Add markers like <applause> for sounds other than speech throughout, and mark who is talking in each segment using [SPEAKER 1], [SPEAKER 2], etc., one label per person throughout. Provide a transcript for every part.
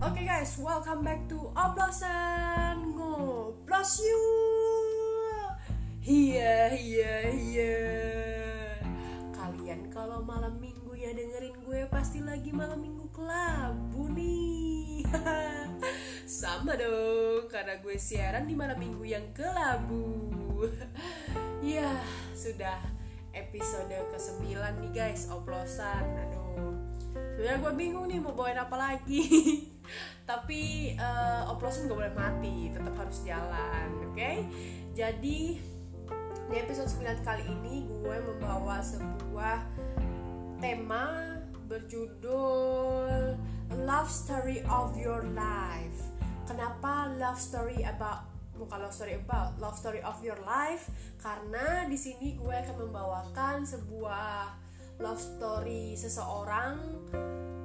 [SPEAKER 1] Oke guys, welcome back to Oplosan. Ngoplos you. Iya, iya, iya. Kalian kalau malam minggu ya dengerin gue pasti lagi malam minggu kelabu nih. <laughs> Sama dong, karena gue siaran di malam minggu yang kelabu <laughs> Ya, sudah episode ke-9 nih guys, Oplosan. Aduh, sebenarnya gue bingung nih mau bawain apa lagi <laughs> tapi uh, oplosan gak boleh mati tetap harus jalan oke okay? jadi di episode 9 kali ini gue membawa sebuah tema berjudul love story of your life kenapa love story about bukan love story about love story of your life karena di sini gue akan membawakan sebuah love story seseorang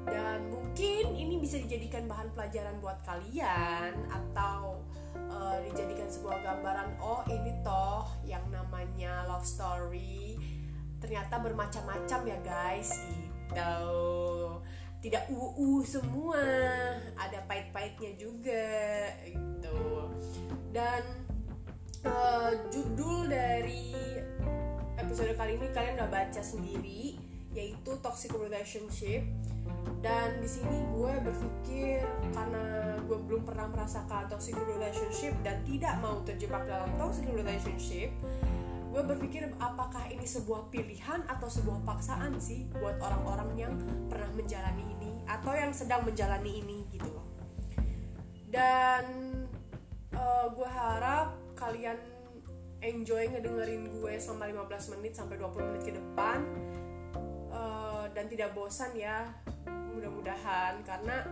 [SPEAKER 1] dan mungkin ini bisa dijadikan bahan pelajaran buat kalian atau uh, dijadikan sebuah gambaran oh ini toh yang namanya love story ternyata bermacam-macam ya guys gitu. Tidak uu semua ada pahit-pahitnya juga gitu. Dan uh, judul dari episode kali ini kalian udah baca sendiri yaitu toxic relationship. Dan di sini gue berpikir karena gue belum pernah merasakan toxic relationship dan tidak mau terjebak dalam toxic relationship gue berpikir apakah ini sebuah pilihan atau sebuah paksaan sih buat orang-orang yang pernah menjalani ini atau yang sedang menjalani ini gitu loh. Dan uh, gue harap kalian enjoy ngedengerin gue selama 15 menit sampai 20 menit ke depan uh, dan tidak bosan ya mudah-mudahan. Karena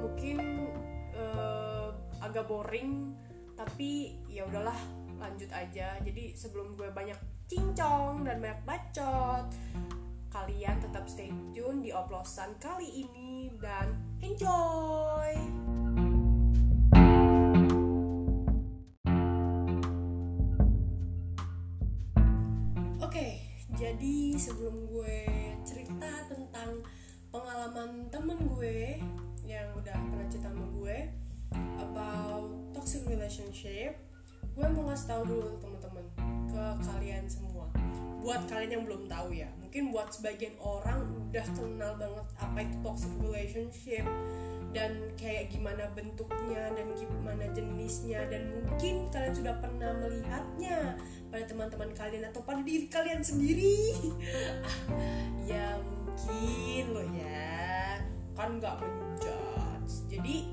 [SPEAKER 1] mungkin uh, agak boring tapi ya udahlah lanjut aja. Jadi sebelum gue banyak cincong dan banyak bacot kalian tetap stay tune di oplosan kali ini dan enjoy! Oke jadi sebelum gue cerita tentang pengalaman temen gue yang udah pernah cerita sama gue about toxic relationship. Gue mau ngasih tahu dulu teman-teman ke kalian semua. Buat kalian yang belum tahu ya mungkin buat sebagian orang udah kenal banget apa itu toxic relationship dan kayak gimana bentuknya dan gimana jenisnya dan mungkin kalian sudah pernah melihatnya pada teman-teman kalian atau pada diri kalian sendiri. <laughs> Ya mungkin loh ya. Kan nggak menjudge. Jadi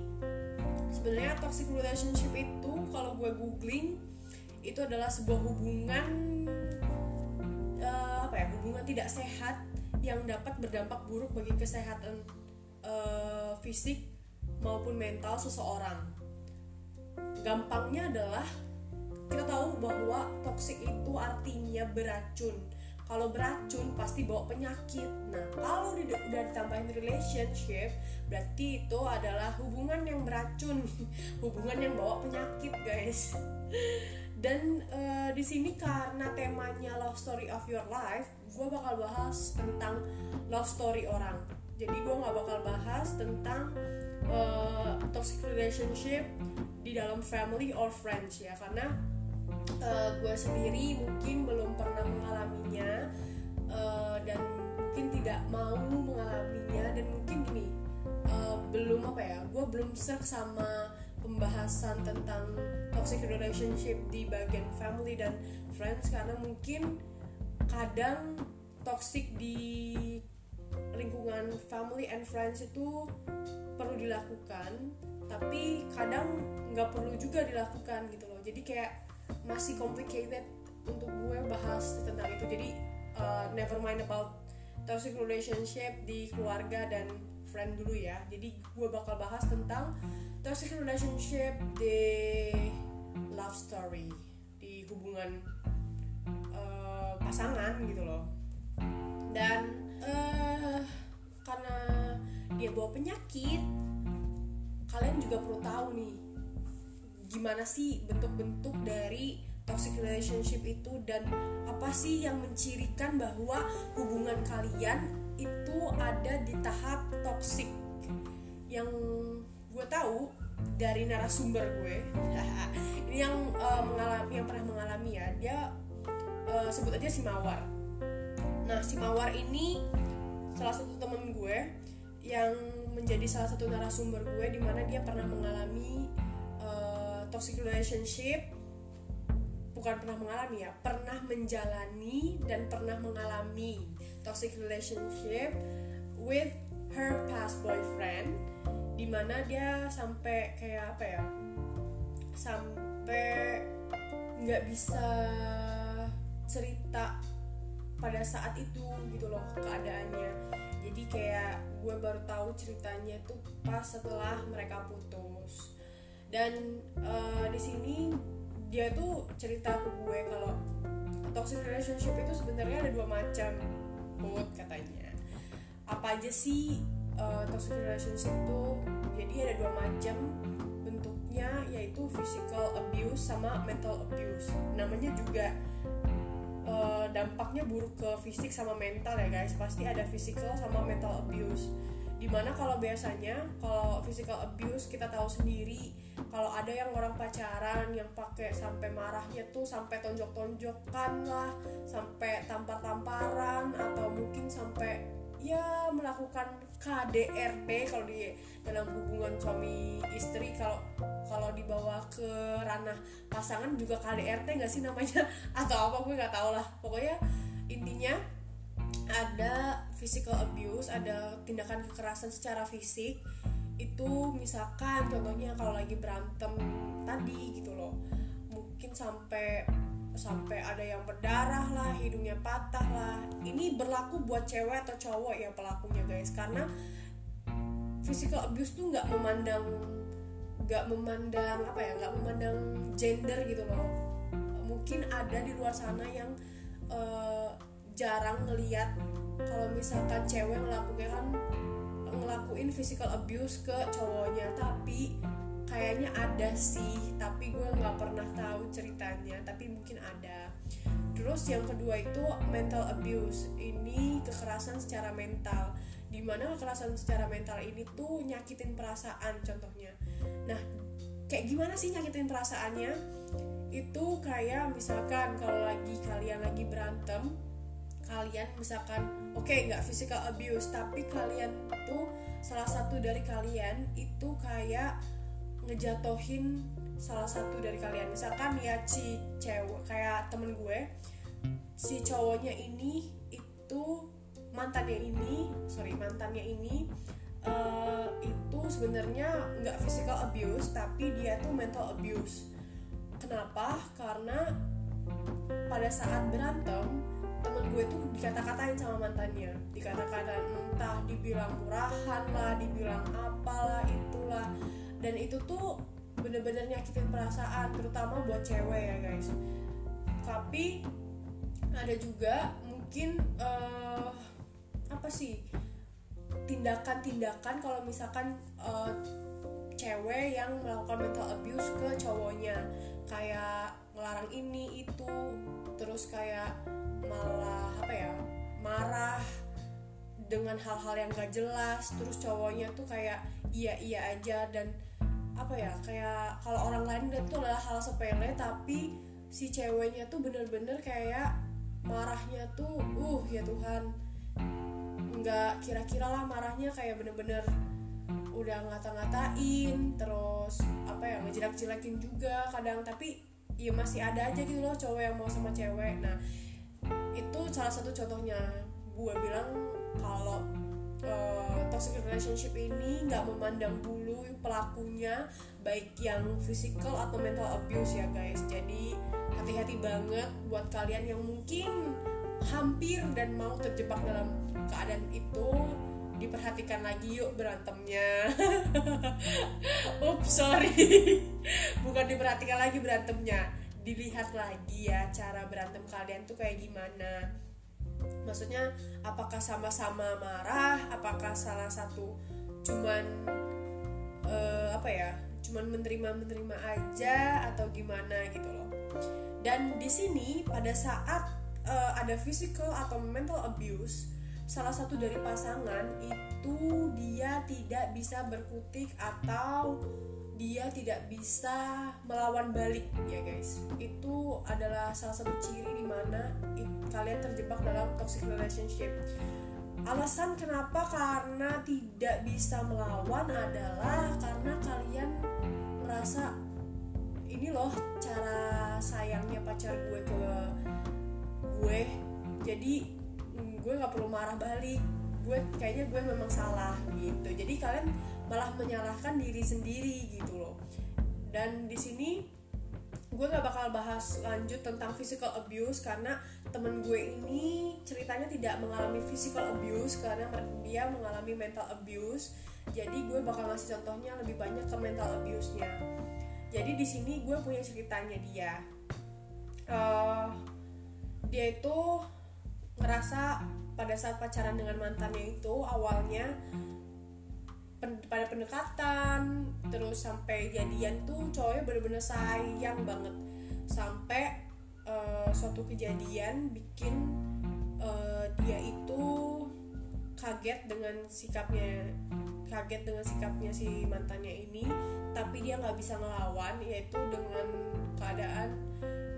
[SPEAKER 1] sebenarnya toxic relationship itu kalau gue googling itu adalah sebuah hubungan uh, apa ya hubungan tidak sehat yang dapat berdampak buruk bagi kesehatan uh, fisik maupun mental seseorang gampangnya adalah kita tahu bahwa toxic itu artinya beracun kalau beracun pasti bawa penyakit. Nah, kalau udah, udah ditambahin relationship, berarti itu adalah hubungan yang beracun, <laughs> hubungan yang bawa penyakit, guys. Dan uh, di sini karena temanya love story of your life, gue bakal bahas tentang love story orang. Jadi gue nggak bakal bahas tentang uh, toxic relationship di dalam family or friends ya, karena uh, gue sendiri mungkin belum pernah mengalaminya uh, dan mungkin tidak mau mengalaminya. Dan mungkin gini uh, belum apa ya gue belum serk sama pembahasan tentang toxic relationship di bagian family dan friends. Karena mungkin kadang toxic di lingkungan family and friends itu perlu dilakukan tapi kadang nggak perlu juga dilakukan gitu loh. Jadi kayak masih complicated untuk gue bahas tentang itu. Jadi uh, never mind about toxic relationship di keluarga dan friend dulu ya. Jadi gue bakal bahas tentang toxic relationship di love story di hubungan uh, pasangan gitu loh penyakit kalian juga perlu tahu nih gimana sih bentuk-bentuk dari toxic relationship itu dan apa sih yang mencirikan bahwa hubungan kalian itu ada di tahap toxic. Yang gue tahu dari narasumber gue <laughs> ini yang uh, mengalami yang pernah mengalami ya dia uh, sebut aja si mawar. Nah si mawar ini salah satu temen gue yang menjadi salah satu narasumber gue di mana dia pernah mengalami uh, toxic relationship. Bukan pernah mengalami ya pernah menjalani dan pernah mengalami toxic relationship with her past boyfriend di mana dia sampai kayak apa ya sampai nggak bisa cerita pada saat itu gitu loh keadaannya jadi kayak gue baru tahu ceritanya itu pas setelah mereka putus. Dan uh, di sini dia tuh cerita ke gue kalau toxic relationship itu sebenarnya ada dua macam put katanya. Apa aja sih uh, toxic relationship tuh? Jadi ada dua macam bentuknya yaitu physical abuse sama mental abuse. Namanya juga uh, dampaknya buruk ke fisik sama mental ya guys. Pasti ada physical sama mental abuse. Di mana kalau biasanya kalau physical abuse kita tahu sendiri kalau ada yang orang pacaran yang pakai sampai marahnya tuh sampai tonjok-tonjokan lah sampai tampar-tamparan atau mungkin sampai ya melakukan KDRT kalau di dalam hubungan suami istri. Kalau kalau dibawa ke ranah pasangan juga KDRT nggak sih namanya? <laughs> Atau apa gue nggak tahu lah. Pokoknya intinya ada physical abuse ada tindakan kekerasan secara fisik. Itu misalkan contohnya kalau lagi berantem tadi gitu loh. Mungkin sampai sampai ada yang berdarah lah hidungnya patah lah. Ini berlaku buat cewek atau cowok ya pelakunya guys. Karena physical abuse tuh nggak memandang nggak memandang apa ya nggak memandang gender gitu loh. Mungkin ada di luar sana yang uh, jarang ngeliat kalau misalkan cewek ngelakuin kan ngelakuin physical abuse ke cowoknya. Tapi kayaknya ada sih tapi gue nggak pernah tahu ceritanya tapi mungkin ada. Terus yang kedua itu mental abuse. Ini kekerasan secara mental. Di mana kekerasan secara mental ini tuh nyakitin perasaan contohnya. Nah kayak gimana sih nyakitin perasaannya? Itu kayak misalkan kalau lagi kalian lagi berantem kalian misalkan oke okay, nggak physical abuse tapi kalian tuh salah satu dari kalian itu kayak ngejatohin salah satu dari kalian. Misalkan ya si cewek kayak temen gue si cowoknya ini itu mantannya ini sorry mantannya ini uh, itu sebenarnya nggak physical abuse tapi dia tuh mental abuse. Kenapa? Karena pada saat berantem temen gue tuh dikata-katain sama mantannya. Dikata-katain entah dibilang murahan lah dibilang apalah itulah dan itu tuh bener-bener nyakitin perasaan terutama buat cewek ya guys. Tapi ada juga mungkin uh, apa sih tindakan-tindakan kalau misalkan uh, cewek yang melakukan mental abuse ke cowoknya. Kayak ngelarang ini itu terus kayak malah apa ya marah dengan hal-hal yang gak jelas terus cowoknya tuh kayak iya iya aja dan apa ya kayak kalau orang lain lihat tuh adalah hal sepele tapi si ceweknya tuh bener-bener kayak marahnya tuh uh ya Tuhan. Nggak kira-kira lah marahnya kayak bener-bener udah ngata-ngatain terus apa ya ngejelek-jelekin juga kadang tapi ya masih ada aja gitu loh cowok yang mau sama cewek. Nah itu salah satu contohnya. Gue bilang kalau uh, toxic relationship ini nggak memandang bulu pelakunya baik yang physical atau mental abuse ya guys. Jadi hati-hati banget buat kalian yang mungkin hampir dan mau terjebak dalam keadaan itu. Diperhatikan lagi yuk berantemnya. <laughs> Ups sorry. <laughs> Bukan diperhatikan lagi berantemnya. Dilihat lagi ya cara berantem kalian tuh kayak gimana maksudnya apakah sama-sama marah? Apakah salah satu cuman uh, apa ya? Cuman menerima menerima aja atau gimana gitu loh. Dan di sini pada saat uh, ada physical atau mental abuse salah satu dari pasangan itu dia tidak bisa berkutik atau dia tidak bisa melawan balik ya guys. Itu adalah salah satu ciri di mana kalian terjebak dalam toxic relationship. Alasan kenapa karena tidak bisa melawan adalah karena kalian merasa ini loh cara sayangnya pacar gue ke gue. Jadi mm, gue nggak perlu marah balik. Gue kayaknya gue memang salah gitu. Jadi kalian malah menyalahkan diri sendiri gitu loh. Dan di sini gue nggak bakal bahas lanjut tentang physical abuse karena temen gue ini ceritanya tidak mengalami physical abuse karena dia mengalami mental abuse. Jadi gue bakal ngasih contohnya lebih banyak ke mental abuse-nya. Jadi di sini gue punya ceritanya dia. Uh, dia itu ngerasa pada saat pacaran dengan mantannya itu awalnya pen, pada pendekatan terus sampai jadian tuh cowoknya bener-bener sayang banget. Sampai uh, suatu kejadian bikin uh, dia itu kaget dengan sikapnya kaget dengan sikapnya si mantannya ini tapi dia nggak bisa ngelawan yaitu dengan keadaan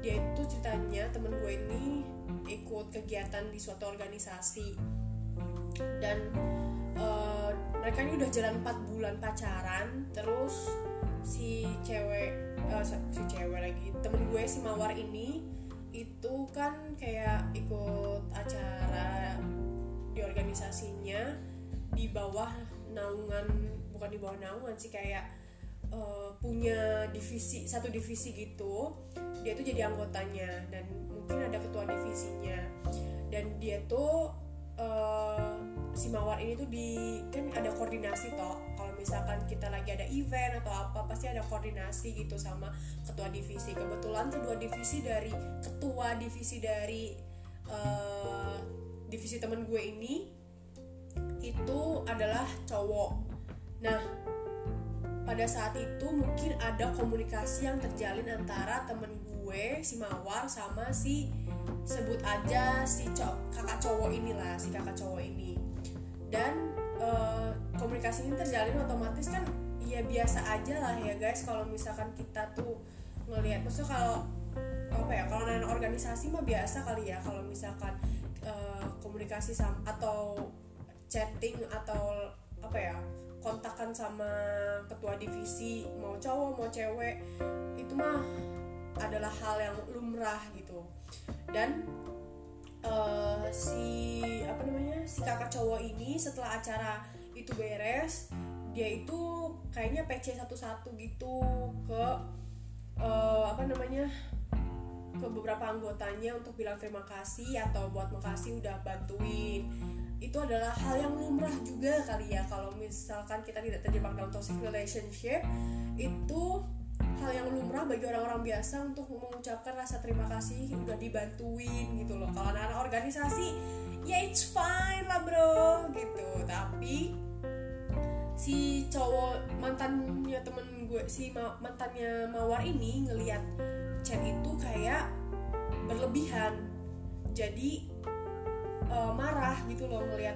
[SPEAKER 1] dia itu ceritanya temen gue ini ikut kegiatan di suatu organisasi. Dan uh, mereka ini udah jalan 4 bulan pacaran terus si cewek uh, si cewek lagi temen gue si mawar ini itu kan kayak ikut acara di organisasinya di bawah naungan bukan di bawah naungan sih kayak uh, punya divisi satu divisi gitu. Dia tuh jadi anggotanya dan mungkin ada ketua divisinya. Dan dia tuh uh, si mawar ini tuh di kan ada koordinasi toh. Kalau misalkan kita lagi ada event atau apa pasti ada koordinasi gitu sama ketua divisi. Kebetulan kedua divisi dari ketua divisi dari uh, divisi temen gue ini itu adalah cowok. Nah pada saat itu mungkin ada komunikasi yang terjalin antara temen gue si mawar sama si sebut aja si cow kakak cowok inilah si kakak cowok ini dan uh, komunikasi ini terjalin otomatis kan ya biasa aja lah ya guys kalau misalkan kita tuh ngelihat. Maksudnya kalau apa ya kalau nanya organisasi mah biasa kali ya kalau misalkan uh, komunikasi sama atau chatting atau apa ya kontakkan sama ketua divisi mau cowok mau cewek itu mah adalah hal yang lumrah gitu. Dan uh, si apa namanya si kakak cowok ini setelah acara itu beres dia itu kayaknya PC satu-satu gitu ke uh, apa namanya ke beberapa anggotanya untuk bilang terima kasih atau buat makasih udah bantuin. Itu adalah hal yang lumrah juga kali ya kalau misalkan kita tidak terjebak dalam toxic relationship itu hal yang lumrah bagi orang-orang biasa untuk mengucapkan rasa terima kasih udah dibantuin gitu loh. Kalau anak-anak organisasi ya it's fine lah bro gitu. Tapi si cowok mantannya temen gue si ma mantannya mawar ini ngelihat chat itu kayak berlebihan. Jadi uh, marah gitu loh ngelihat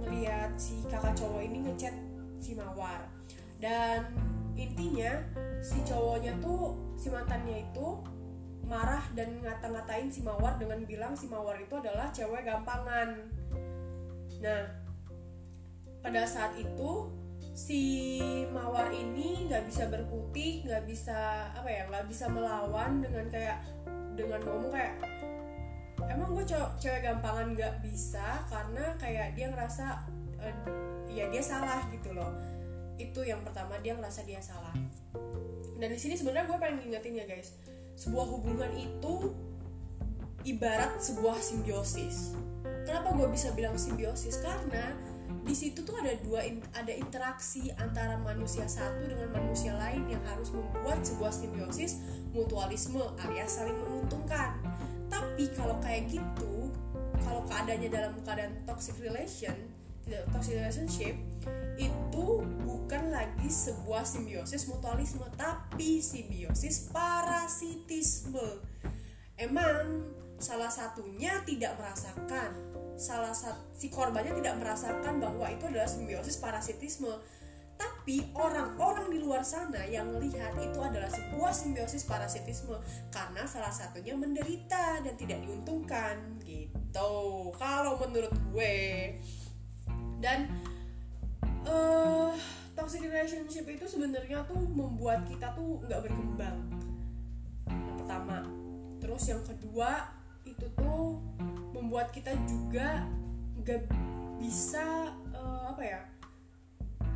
[SPEAKER 1] ngelihat si kakak cowok ini ngechat si mawar. Dan intinya si cowoknya tuh si mantannya itu marah dan ngata-ngatain si mawar dengan bilang si mawar itu adalah cewek gampangan. Nah pada saat itu si mawar ini nggak bisa berkutik nggak bisa apa ya nggak bisa melawan dengan kayak dengan ngomong kayak emang gue cewek gampangan nggak bisa karena kayak dia ngerasa uh, ya dia salah gitu loh itu yang pertama dia ngerasa dia salah. Dan di sini sebenarnya gue pengen ngingetin ya guys. Sebuah hubungan itu ibarat sebuah simbiosis. Kenapa gue bisa bilang simbiosis? Karena di situ tuh ada dua ada interaksi antara manusia satu dengan manusia lain yang harus membuat sebuah simbiosis mutualisme alias saling menguntungkan. Tapi kalau kayak gitu kalau keadaannya dalam keadaan toxic relation toxic relationship itu bukan lagi sebuah simbiosis mutualisme tapi simbiosis parasitisme. Emang salah satunya tidak merasakan salah satu si korbannya tidak merasakan bahwa itu adalah simbiosis parasitisme. Tapi orang-orang di luar sana yang melihat itu adalah sebuah simbiosis parasitisme karena salah satunya menderita dan tidak diuntungkan gitu. Kalau menurut gue dan uh, toxic relationship itu sebenarnya tuh membuat kita tuh nggak berkembang. Yang pertama. Terus yang kedua itu tuh membuat kita juga nggak bisa uh, apa ya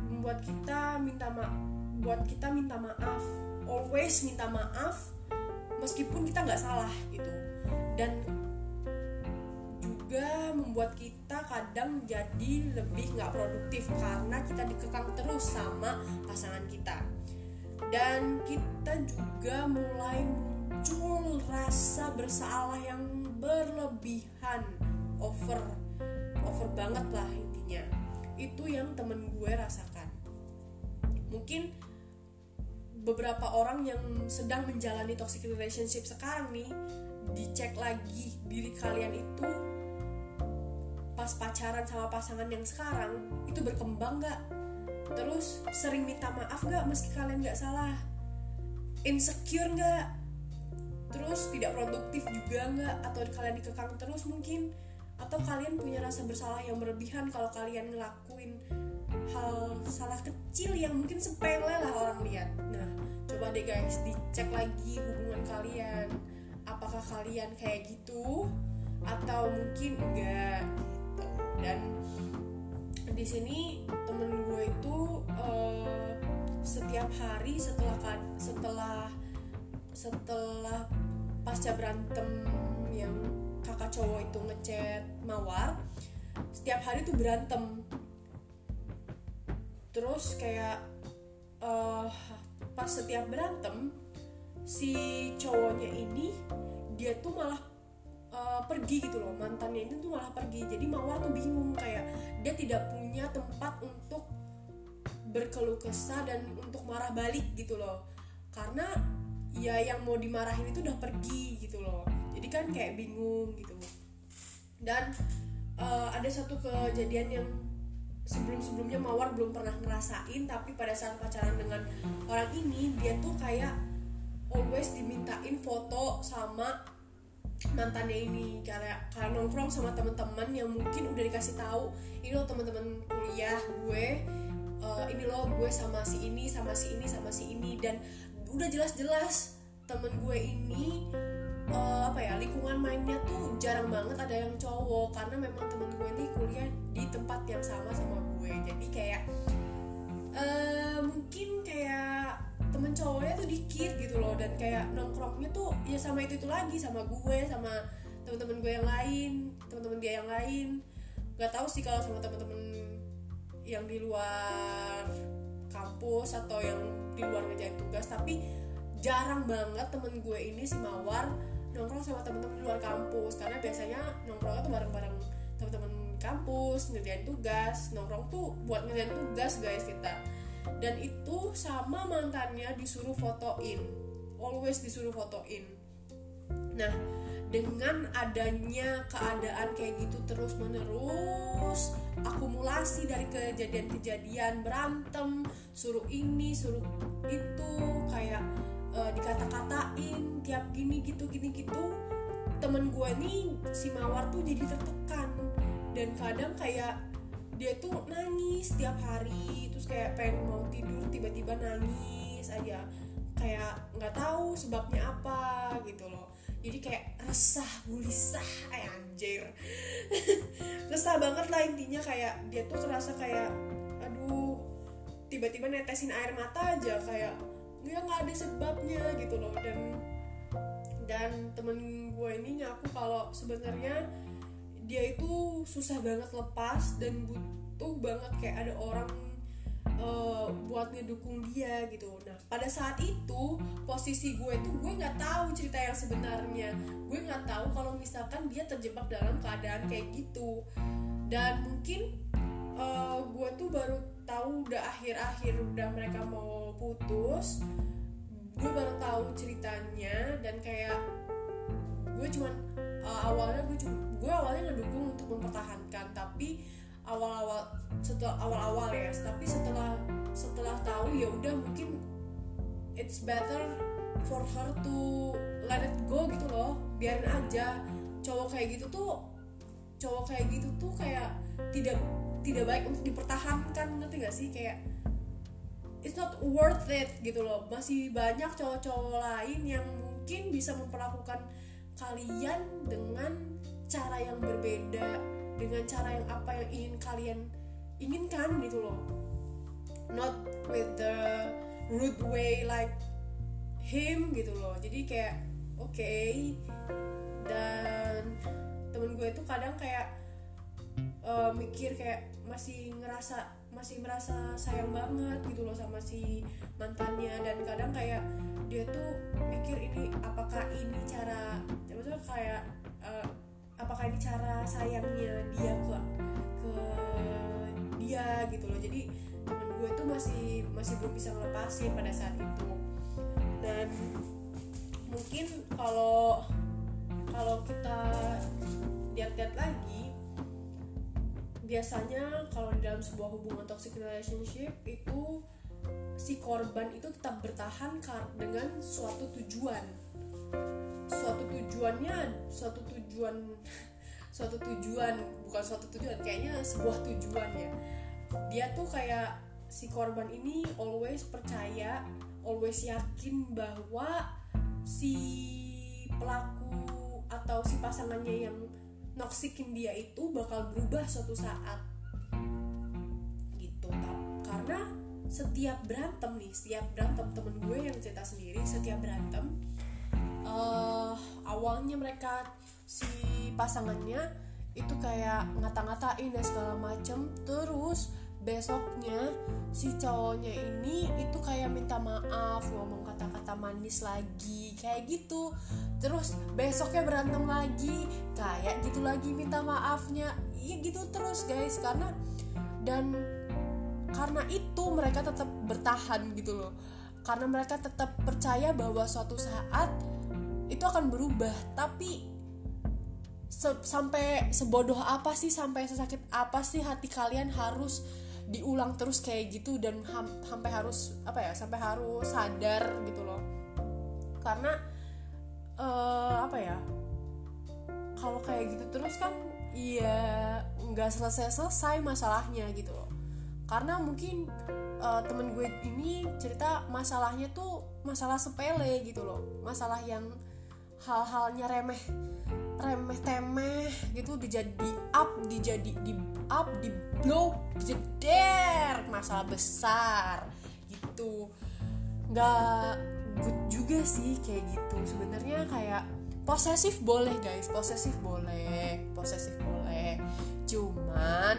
[SPEAKER 1] membuat kita minta ma buat kita minta maaf. Always minta maaf meskipun kita nggak salah gitu. Dan juga membuat kita kadang jadi lebih nggak produktif karena kita dikekang terus sama pasangan kita. Dan kita juga mulai muncul rasa bersalah yang berlebihan over over banget lah intinya. Itu yang temen gue rasakan. Mungkin beberapa orang yang sedang menjalani toxic relationship sekarang nih dicek lagi diri kalian itu pas pacaran sama pasangan yang sekarang itu berkembang gak terus sering minta maaf gak meski kalian gak salah? Insecure gak terus tidak produktif juga nggak? Atau kalian dikekang terus mungkin? Atau kalian punya rasa bersalah yang berlebihan kalau kalian ngelakuin hal salah kecil yang mungkin sepele lah orang lihat? Nah coba deh guys dicek lagi hubungan kalian. Apakah kalian kayak gitu? Atau mungkin enggak dan di sini temen gue itu uh, setiap hari setelah setelah setelah pasca berantem yang kakak cowok itu ngechat mawar setiap hari tuh berantem. Terus kayak uh, pas setiap berantem si cowoknya ini dia tuh malah uh, pergi gitu loh. Mantannya ini tuh malah pergi. Jadi mawar tuh bingung kayak dia tidak punya tempat untuk berkeluh kesah dan untuk marah balik gitu loh. Karena ya yang mau dimarahin itu udah pergi gitu loh. Jadi kan kayak bingung gitu. Dan uh, ada satu kejadian yang sebelum-sebelumnya Mawar belum pernah ngerasain tapi pada saat pacaran dengan orang ini dia tuh kayak always dimintain foto sama mantannya ini karena karena nongkrong sama teman-teman yang mungkin udah dikasih tahu ini loh teman-teman kuliah gue uh, ini loh gue sama si ini sama si ini sama si ini. Dan udah jelas-jelas temen gue ini uh, apa ya lingkungan mainnya tuh jarang banget ada yang cowok karena memang temen gue ini kuliah di tempat yang sama sama gue. Jadi kayak uh, mungkin kayak temen cowoknya tuh dikit gitu loh dan kayak nongkrongnya tuh ya sama itu itu lagi sama gue sama temen-temen gue yang lain temen-temen dia yang lain. Nggak tahu sih kalau sama temen-temen yang di luar kampus atau yang di luar ngejain tugas tapi jarang banget temen gue ini si Mawar nongkrong sama temen-temen di luar kampus. Karena biasanya nongkrongnya tuh bareng-bareng temen-temen kampus ngerjain tugas. Nongkrong tuh buat ngerjain tugas guys kita dan itu sama mantannya disuruh fotoin. Always disuruh fotoin. Nah dengan adanya keadaan kayak gitu terus menerus akumulasi dari kejadian-kejadian berantem suruh ini suruh itu kayak uh, dikata-katain tiap gini gitu gini gitu temen gue nih si mawar tuh jadi tertekan. Dan kadang kayak dia tuh nangis tiap hari terus kayak pengen mau tidur tiba-tiba nangis aja. Kayak nggak tahu sebabnya apa gitu loh. Jadi kayak resah gulisah eh anjir. <laughs> Resah banget lah intinya kayak dia tuh kerasa kayak aduh tiba-tiba netesin air mata aja kayak dia nggak ada sebabnya gitu loh. Dan dan temen gue ini ngaku kalau sebenarnya dia itu susah banget lepas dan butuh banget kayak ada orang uh, buat ngedukung dia gitu. Nah pada saat itu posisi gue tuh gue nggak tahu cerita yang sebenarnya. Gue nggak tahu kalau misalkan dia terjebak dalam keadaan kayak gitu. Dan mungkin uh, gue tuh baru tahu udah akhir-akhir udah mereka mau putus gue baru tahu ceritanya dan kayak gue cuman uh, awalnya gue gue awalnya ngedukung untuk mempertahankan tapi awal-awal setelah awal-awal ya tapi setelah setelah tahu ya udah mungkin it's better for her to let it go gitu loh biarin aja. Cowok kayak gitu tuh cowok kayak gitu tuh kayak tidak tidak baik untuk dipertahankan ngerti gak sih? Kayak it's not worth it gitu loh. Masih banyak cowok-cowok lain yang mungkin bisa memperlakukan kalian dengan cara yang berbeda dengan cara yang apa yang ingin kalian inginkan gitu loh not with the rude way like him gitu loh jadi kayak oke okay. dan temen gue itu kadang kayak uh, mikir kayak masih ngerasa masih merasa sayang banget gitu loh sama si mantannya. Dan kadang kayak dia tuh mikir ini apakah ini cara maksudnya kayak uh, apakah ini cara sayangnya dia ke ke dia gitu loh. Jadi temen gue tuh masih masih belum bisa ngelepasin pada saat itu. Dan mungkin kalau kalau kita lihat-lihat lagi biasanya kalau di dalam sebuah hubungan toxic relationship itu si korban itu tetap bertahan dengan suatu tujuan. Suatu tujuannya suatu tujuan <laughs> suatu tujuan bukan suatu tujuan kayaknya sebuah tujuan ya. Dia tuh kayak si korban ini always percaya always yakin bahwa si pelaku atau si pasangannya yang noksikin dia itu bakal berubah suatu saat. Gitu karena setiap berantem nih setiap berantem temen gue yang cerita sendiri setiap berantem uh, awalnya mereka si pasangannya itu kayak ngata-ngatain dan segala macem. Terus besoknya si cowoknya ini itu kayak minta maaf ngomong kata-kata manis lagi kayak gitu. Terus besoknya berantem lagi kayak gitu lagi minta maafnya. Iya gitu terus guys. Karena dan karena itu mereka tetap bertahan gitu loh. Karena mereka tetap percaya bahwa suatu saat itu akan berubah. Tapi se sampai sebodoh apa sih sampai sesakit apa sih hati kalian harus diulang terus kayak gitu dan sampai harus apa ya sampai harus sadar gitu loh. Karena uh, apa ya kalau kayak gitu terus kan iya nggak selesai selesai masalahnya gitu loh. Karena mungkin uh, temen gue ini cerita masalahnya tuh masalah sepele gitu loh. Masalah yang hal-halnya remeh remeh temeh gitu dijadi up dijadi di up di blow jeder masalah besar gitu. Nggak good juga sih kayak gitu. Sebenarnya kayak posesif boleh guys. Posesif boleh posesif boleh. Cuman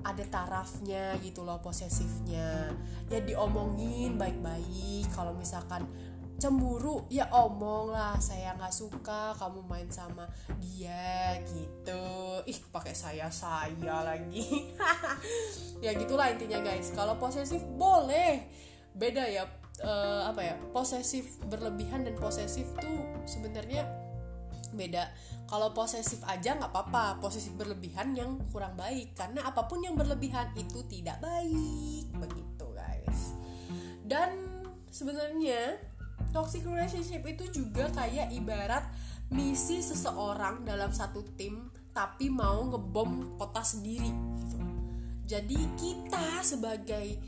[SPEAKER 1] ada tarafnya gitu loh posesifnya. Ya diomongin baik-baik. Kalau misalkan cemburu. Ya omong lah saya nggak suka kamu main sama dia gitu. Ih pakai saya saya lagi. <laughs> Ya gitulah intinya guys. Kalau posesif boleh. Beda ya uh, apa ya posesif berlebihan dan posesif tuh sebenarnya beda. Kalau posesif aja nggak apa-apa posesif berlebihan yang kurang baik. Karena apa pun yang berlebihan itu tidak baik begitu guys. Dan sebenarnya toxic relationship itu juga kayak ibarat misi seseorang dalam satu tim tapi mau ngebom kota sendiri gitu. Jadi kita sebagai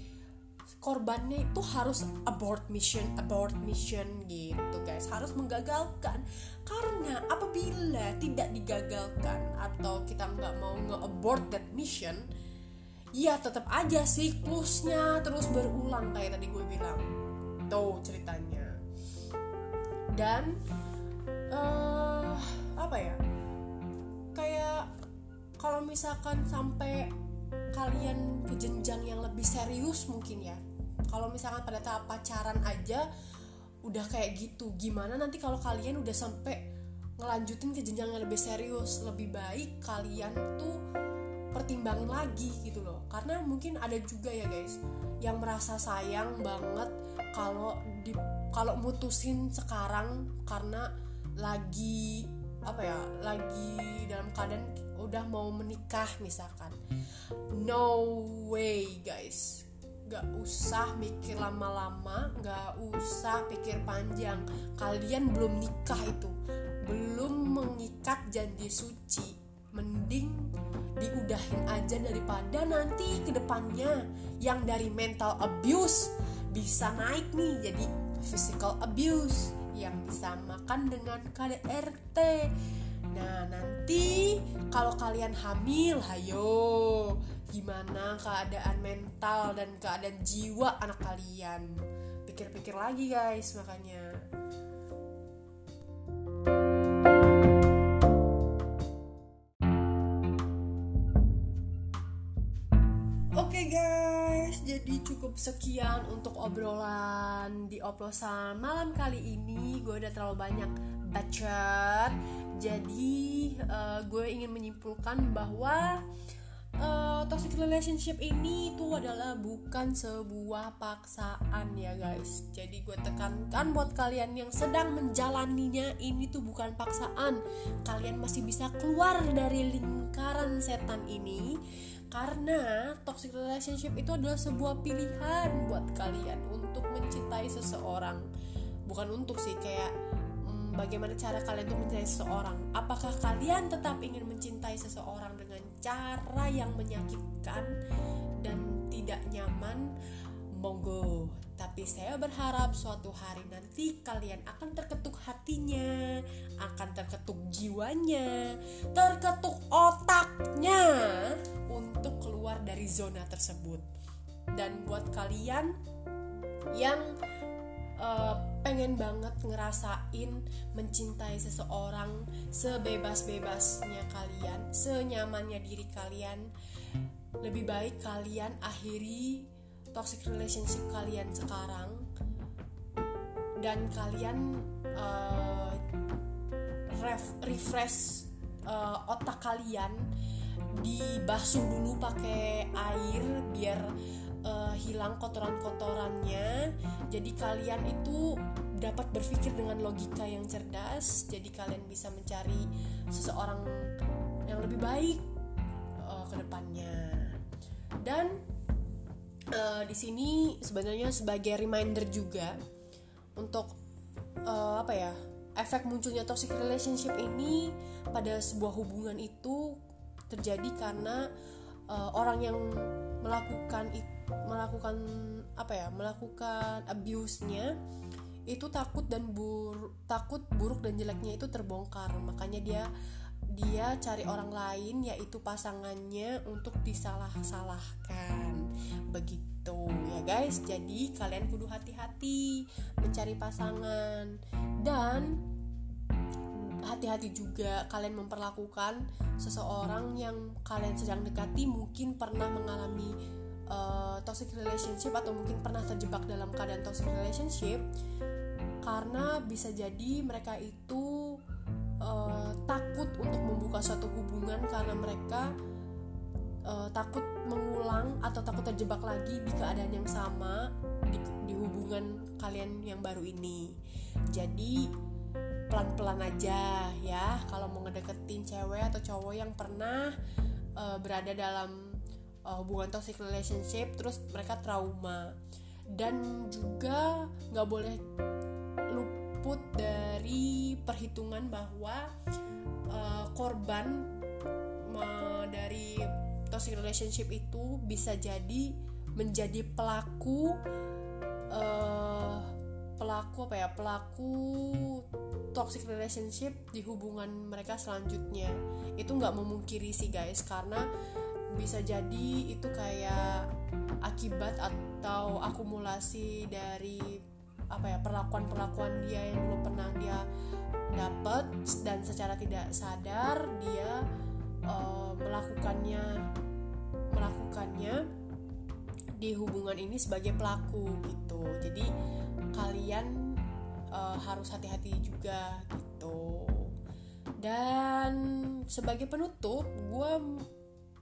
[SPEAKER 1] korbannya itu harus abort mission abort mission gitu guys. Harus menggagalkan. Karena apabila tidak digagalkan atau kita nggak mau nge-abort that mission ya tetap aja siklusnya terus berulang kayak tadi gue bilang. Tuh ceritanya dan uh, apa ya? Kayak kalau misalkan sampai kalian ke jenjang yang lebih serius mungkin ya. Kalau misalkan pada tahap pacaran aja udah kayak gitu gimana nanti kalau kalian udah sampai ngelanjutin ke jenjang yang lebih serius lebih baik kalian tuh pertimbangin lagi gitu loh. Karena mungkin ada juga ya guys yang merasa sayang banget kalau di kalau mutusin sekarang karena lagi apa ya lagi dalam keadaan udah mau menikah misalkan. No way guys. Gak usah mikir lama-lama gak usah pikir panjang. Kalian belum nikah itu. Belum mengikat janji suci. Mending diudahin aja daripada nanti ke depannya yang dari mental abuse bisa naik nih jadi physical abuse yang disamakan dengan KDRT. Nah, nanti kalau kalian hamil, hayo gimana keadaan mental dan keadaan jiwa anak kalian? Pikir-pikir lagi guys, makanya. Cukup sekian untuk obrolan di oplosan malam kali ini. Gue udah terlalu banyak bacot. Jadi uh, gue ingin menyimpulkan bahwa uh, toxic relationship ini itu adalah bukan sebuah paksaan ya guys. Jadi gue tekankan buat kalian yang sedang menjalaninya ini tuh bukan paksaan. Kalian masih bisa keluar dari lingkaran setan ini karena toxic relationship itu adalah sebuah pilihan buat kalian untuk mencintai seseorang. Bukan untuk sih kayak hmm, bagaimana cara kalian untuk mencintai seseorang. Apakah kalian tetap ingin mencintai seseorang dengan cara yang menyakitkan dan tidak nyaman? Monggo tapi saya berharap suatu hari nanti kalian akan terketuk hatinya akan terketuk jiwanya terketuk otaknya untuk keluar dari zona tersebut. Dan buat kalian yang uh, pengen banget ngerasain mencintai seseorang sebebas-bebasnya kalian senyamannya diri kalian lebih baik kalian akhiri toxic relationship kalian sekarang dan kalian uh, ref, refresh uh, otak kalian dibasuh dulu pakai air biar uh, hilang kotoran-kotorannya. Jadi kalian itu dapat berpikir dengan logika yang cerdas. Jadi kalian bisa mencari seseorang yang lebih baik uh, ke depannya. Dan uh, di sini sebenarnya sebagai reminder juga untuk uh, apa ya efek munculnya toxic relationship ini pada sebuah hubungan itu terjadi karena uh, orang yang melakukan melakukan apa ya melakukan abuse-nya itu takut dan bur takut buruk dan jeleknya itu terbongkar. Makanya dia dia cari orang lain yaitu pasangannya untuk disalah-salahkan. Begitu ya guys. Jadi kalian kudu hati-hati mencari pasangan. Dan hati-hati juga kalian memperlakukan seseorang yang kalian sedang dekati mungkin pernah mengalami uh, toxic relationship atau mungkin pernah terjebak dalam keadaan toxic relationship. Karena bisa jadi mereka itu uh, takut untuk membuka suatu hubungan karena mereka uh, takut mengulang atau takut terjebak lagi di keadaan yang sama di, di hubungan kalian yang baru ini. Jadi pelan-pelan aja ya kalau mau ngedeketin cewek atau cowok yang pernah uh, berada dalam uh, hubungan toxic relationship terus mereka trauma dan juga nggak boleh luput dari perhitungan bahwa uh, korban uh, dari toxic relationship itu bisa jadi menjadi pelaku uh, pelaku apa ya pelaku toxic relationship di hubungan mereka selanjutnya. Itu nggak memungkiri sih guys karena bisa jadi itu kayak akibat atau akumulasi dari apa ya perlakuan-perlakuan dia yang dulu pernah dia dapat dan secara tidak sadar dia uh, melakukannya melakukannya di hubungan ini sebagai pelaku gitu. Jadi kalian uh, harus hati-hati juga gitu. Dan sebagai penutup gue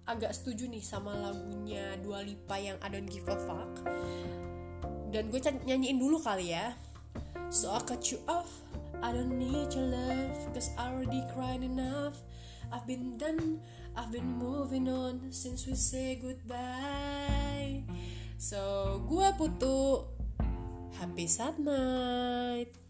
[SPEAKER 1] agak setuju nih sama lagunya Dua Lipa yang I Don't Give a Fuck dan gue nyanyiin dulu kali ya. So I cut you off. I don't need your love Cause I already cried enough. I've been done I've been moving on Since we say goodbye. So gue putu. Happy sad night